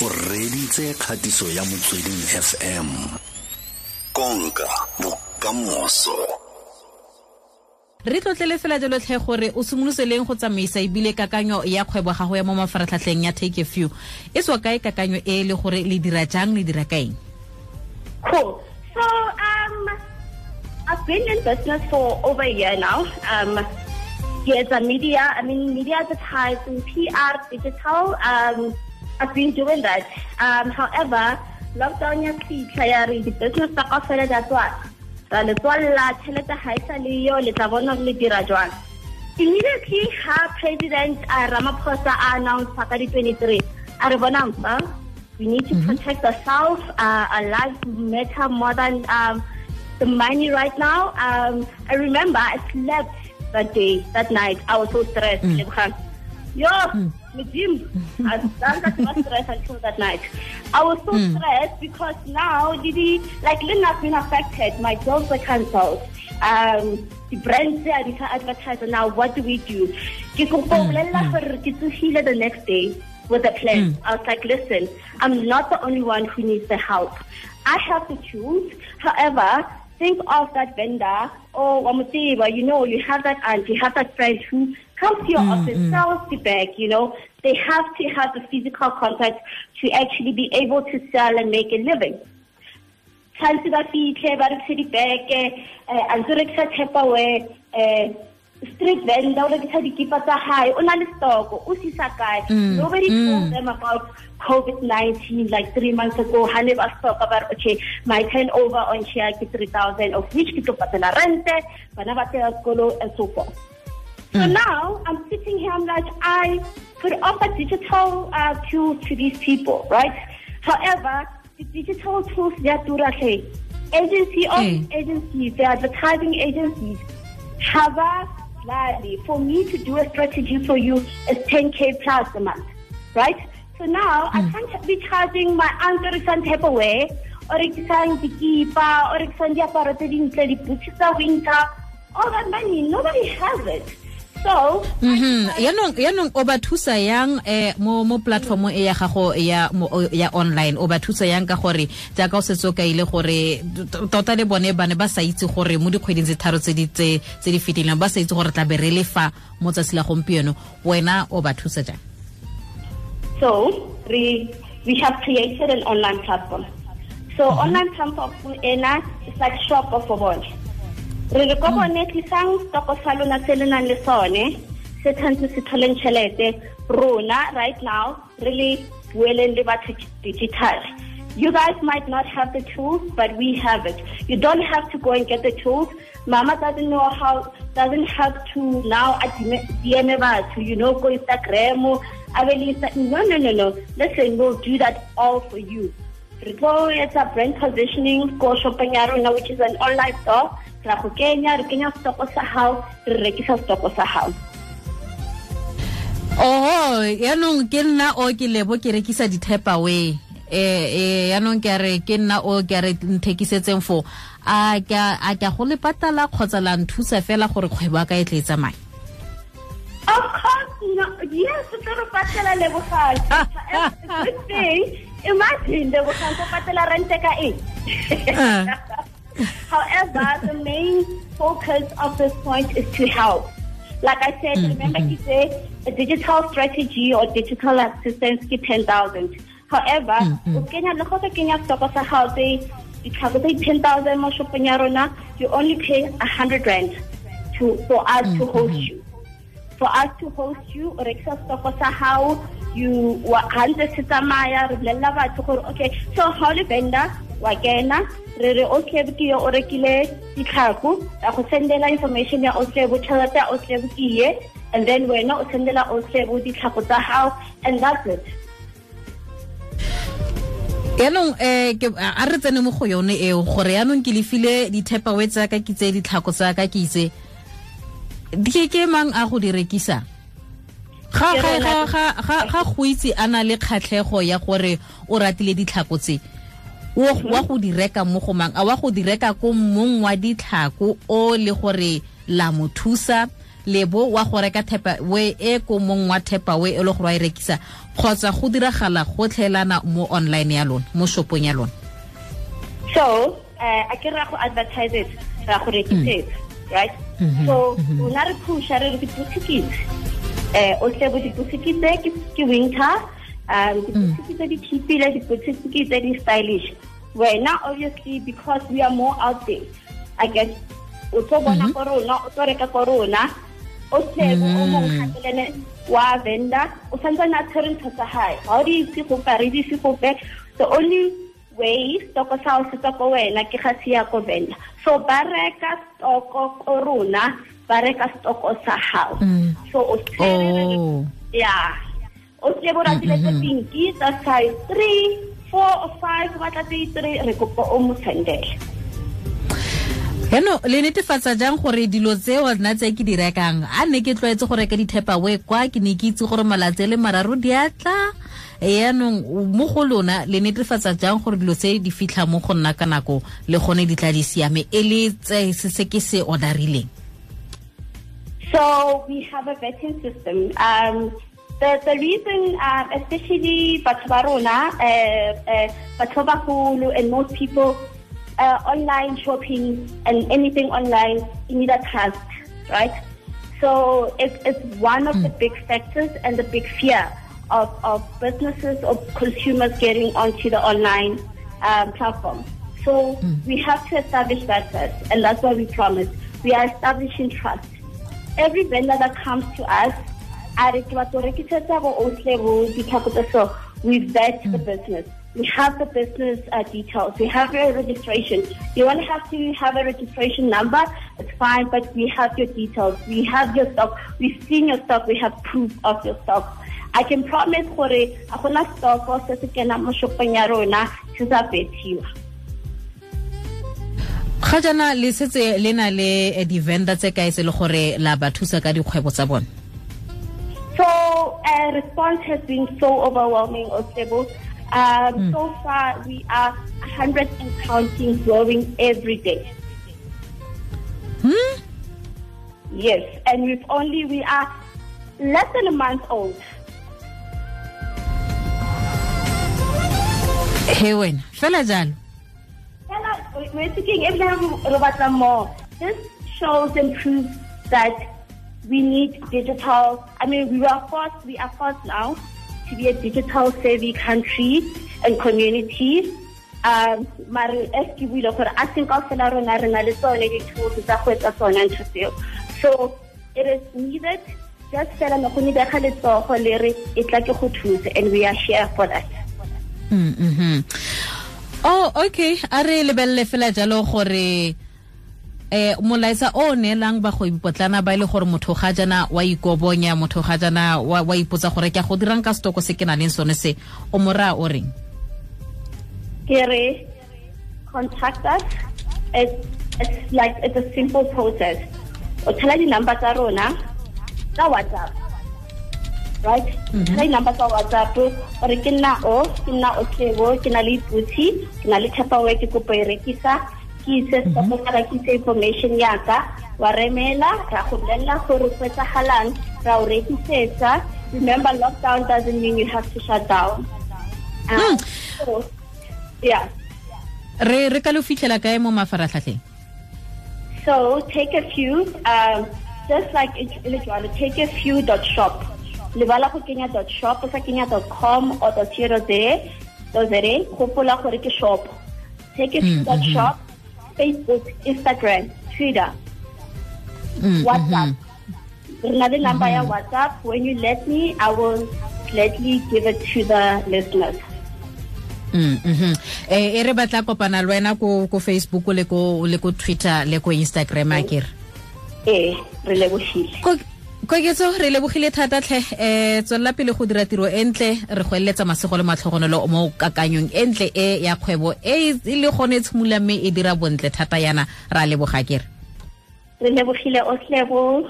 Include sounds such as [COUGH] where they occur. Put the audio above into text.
o reditse kgatiso ya motsweding fm konka bokamoso re tlotlele fela jalo tlhe gore o simolose leng go tsamaisa ebile kakanyo ya kgwebo gago ya mo mafaratlhatlheng ya take a few e tswa kae kakanyo e le gore le dira jang le dira kaeng Cool. So, um, I've been in business for over a year now. Um, yes, a media, I mean, media advertising, PR, digital. Um, I've been doing that. Um, however, lockdown ya fitlha ya re di-business tsa kaofela di a tswala. Ra le tswalela tšhelete ga e sa le yo le tla bona le dira jwang. Immediately ha president uh, ramaphosa a announce ka di-23 a re bona mpa we need to protect ourselves uh, our lives matter more than um, the money right now. Um, i remember i slept that day that night. I was so stressed. Mm. Yo. I done was stressed until that night. I was so hmm. stressed because now Didi, like Lynn has been affected. My jobs were cancelled. Um, the brands there are advertising now. What do we do? Ke kopa hmm, ho bolella hmm. hore ke the next day with a plan. I was like, listen, I'm not the only one who needs the help. I have to choose. However, think of that vendor oh, or Wamutiba, you know, you have that aunt, you have that friend who comes to your mm, office, mm. sells the bag, you know, they have to have the physical contact to actually be able to sell and make a living. tshwanetse ba fitlhe ba rekise dibeke a ntse rekisa tapawe um street vendor o rekisa dikipa tsa gae o na le stoko o sisa kae nobody mm. told them about covid-19 like three months ago ha ne ba stoka ba re okay my turnover on share ke three thousand of which ke tlo patela rente eh, bana ba tsaya sekolo and so forth so now I'm sitting here, I'm like, I could offer digital uh, tools to these people, right? However, the digital tools, they are durahe. Agency of Mm. agencies, the advertising agencies, have a for me to do a strategy for you is 10k plus a month, right? So now I can't be charging my uncle some type of way or rekisang dikipa or rekisang diaparo tse dintle winter all that money nobody has it so Mhm. yaanong yaanong o ba thusa yang eh mo mo platform e ya gago ya ya online o ba thusa yang ka gore jaaka o setse o kaile gore tota le bone ba ne ba sa itse gore mo dikgweding tse tharo tse di tse di fetileng ba sa itse gore tla be re le fa mo tsatsi la gompieno wena o ba thusa jang So we we have created an online platform. So online platform ena is like shop of one. Re re ko hmm. bone tlisang stoko sa lona se le nang le sone se tshwanetse se tholeng tšhelete rona right now really bueleng le batho digital you guys might not have the tools but we have it. You don't have to go and get the tools. Mama doesn't know how doesn't have to now at DM batho you know go Instagram abelisa no no no no. Listen we'll do that all for you. Re tlo etsa brand positioning ko shopeng ya rona which is an online store ra go kenya re kenya stoko sa hao re rekisa stoko sa hao. Oho yaanong ke nna o ke lebo ke rekisa di-tap away eh eh yaanong ke a re ke nna o ke a re nthekisetseng fo a ka a ka go le patala kgotsa la nthusa fela gore kgwebo a ka e tle e tsamaye? Of course, no. Yes, pero patela le Good fa Imagine lebogang ko patela rente ka eh. [LAUGHS] [LAUGHS] However, the main focus of this point is to help. Like I said, mm, remember mm-hmm. you say a digital strategy or digital assistance ke 10,000. However, mm, mm. o kenya le go kenya stoko sa tse ditlhako tse 10,000 mo shopong ya rona, you only pay 100 rand to for us to host mm-hmm. you for us to host you o rekisa stoko sa hao you wa hantse se tsamaya re bolella batho gore okay so o le vendor wa kena re re okay ke yo o rekile ditlhako ra go sendela information ya oslebo tšhelete ya oslebo ke ye and then wena o sendela oslebo ditlhako tsa hao and that's it. Yaanong um ke a re tsene mo go yone eo gore yaanong ke lefile di-tapawe tsa ka ke tse ditlhako tsa ka ke itse. Ke ke mang a go di rekisa? Ga Ke ga rena ga ke- ga ga ga go itse a na le kgatlhego ya gore o ratile ditlhako tse. o wa go di reka mo go mang? A wa go di reka ko mong wa ditlhako o le gore la mothusa lebo wa go reka thepa we e ko mong wa thepa we e le gore wa e rekisa. Kgotsa go diragala gotlhelana mo online ya lona mo shopong ya lona. So uh, a ke ra go advertise it ra go rekisetsa right? So rona re phusha re re dipotsikitse um o tlebo bo dipotsikitse ke winter um dipotsikitse di cheapile dipotsikitse di stylish wena obviously because we are more out there i guess mm-hmm. o tlo bona ko rona o tlo reka ko rona o tlebo o mongwe mm. gatelene wa vendor o santsane a tshwere ntho tsa gae ga o di itse gope re di itse gope the only way stoko sa o se tswa ko wena ke ga se ya ko vendor. So ba reka stoko ko rona ba reka stoko sa gago mm. so o tshwere oh. ya. O tlebo ratile mm-hmm. tse pinki tsa size three four or five o batla tse three re kopa o mo sendele. Yaanong le netefatsa jang gore dilo tseo nna tse ke di rekang? A nne ke tlwaetse go reka kwa ke ne ke itse gore malatsi le mararo di yaanong mo go lona le netefatsa jang gore dilo tse di fitlha mo go nna ka nako le gone di tla di siame? E le tse se se ke se orderileng. So we have a vetting system. Um, the, the reason, um, especially batho ba uh, uh, batho ba bagolo and most people, uh, online shopping and anything online, you need a trust, right? So it's, it's one of the big factors and the big fear of, of businesses or consumers getting onto the online um, platform. So we have to establish that first, and that's what we promise. We are establishing trust every vendor that comes to us, a re ke batla go rekisetsa bo otlhe bo ditlhako tse so we vet the business. We have the business uh, details. We have your registration. You don't have to have a registration number. It's fine, but we have your details. We have your stock. We've seen your stock. We have proof of your stock. I can promise gore a gona stock se se kena mo shopong ya rona se sa fethiwa. ga jana le setse le na le eh, di-vendor tse kae se le gore la ba thusa ka dikgwebo tsa bone response has been so overwhelming, Osebo. Um, So far, we are 100 and counting, growing every day. hmm? Yes, and we've only we are less than a month old. he wena fela jalo Fela, We're thinking every time batla more. This shows and proves that we need digital. I mean, we are forced. We are forced now to be a digital savvy country and community. Um, mare as ke buile gore a seng kaofela rona re na le tsone dithoto tsa go etsa tsone ntho tseo so it is needed just fela ne go nebega letsogo le re e tla ke go thusa and we are here for that mm -hmm. oh okay a re lebelele fela jalo gore eh molaetsa o neelang bagwebipotlana ba e le gore motho ga jana wa ikobonya motho ga jana wa, wa ipotsa gore ke a go dirang ka setoko se ke na leng sone se o mora o reng Kere, contact us. It's, it's like it's a simple process. O tlhela di-number tsa rona tsa WhatsApp. Right? Tshela di-number tsa WhatsApp ore ke nna o, ke nna o tlebo, ke na le iputi, ke na le Tupperware ke kopo e rekisa, ke ise stopo ka ke ise information ya ka, wa remela, ra go bolella gore go etsagalang, ra o rekisetsa. Remember lockdown doesn't mean you have to shut down. Um, so, yeah. re re ka le fitlhela kae mo mafaratlhatlheng So take a few, um, just like it's eligible, take a few dot shop. Lebala go kenya dot shop, o sa kenya dot com or dot zero there, dot zero, gopola gore ke shop. Take a few dot shop, Facebook, Instagram, Twitter, Mm, WhatsApp. Re na le number ya WhatsApp. When you let me, I will gladly give it to the listeners. Mm eh e re batla kopana le wena ko ko Facebook le ko le ko Twitter le ko Instagram akere kere Eh, re lebogile. Koketso re lebogile thata tlhe um tswelela pele go dira tiro e ntle re go eletsa masego le matlhogonolo mo kakanyong e ntle e ya kgwebo e e le gone e tshimola mme e dira bontle thata yana ra leboga kere Re lebogile Oslebo.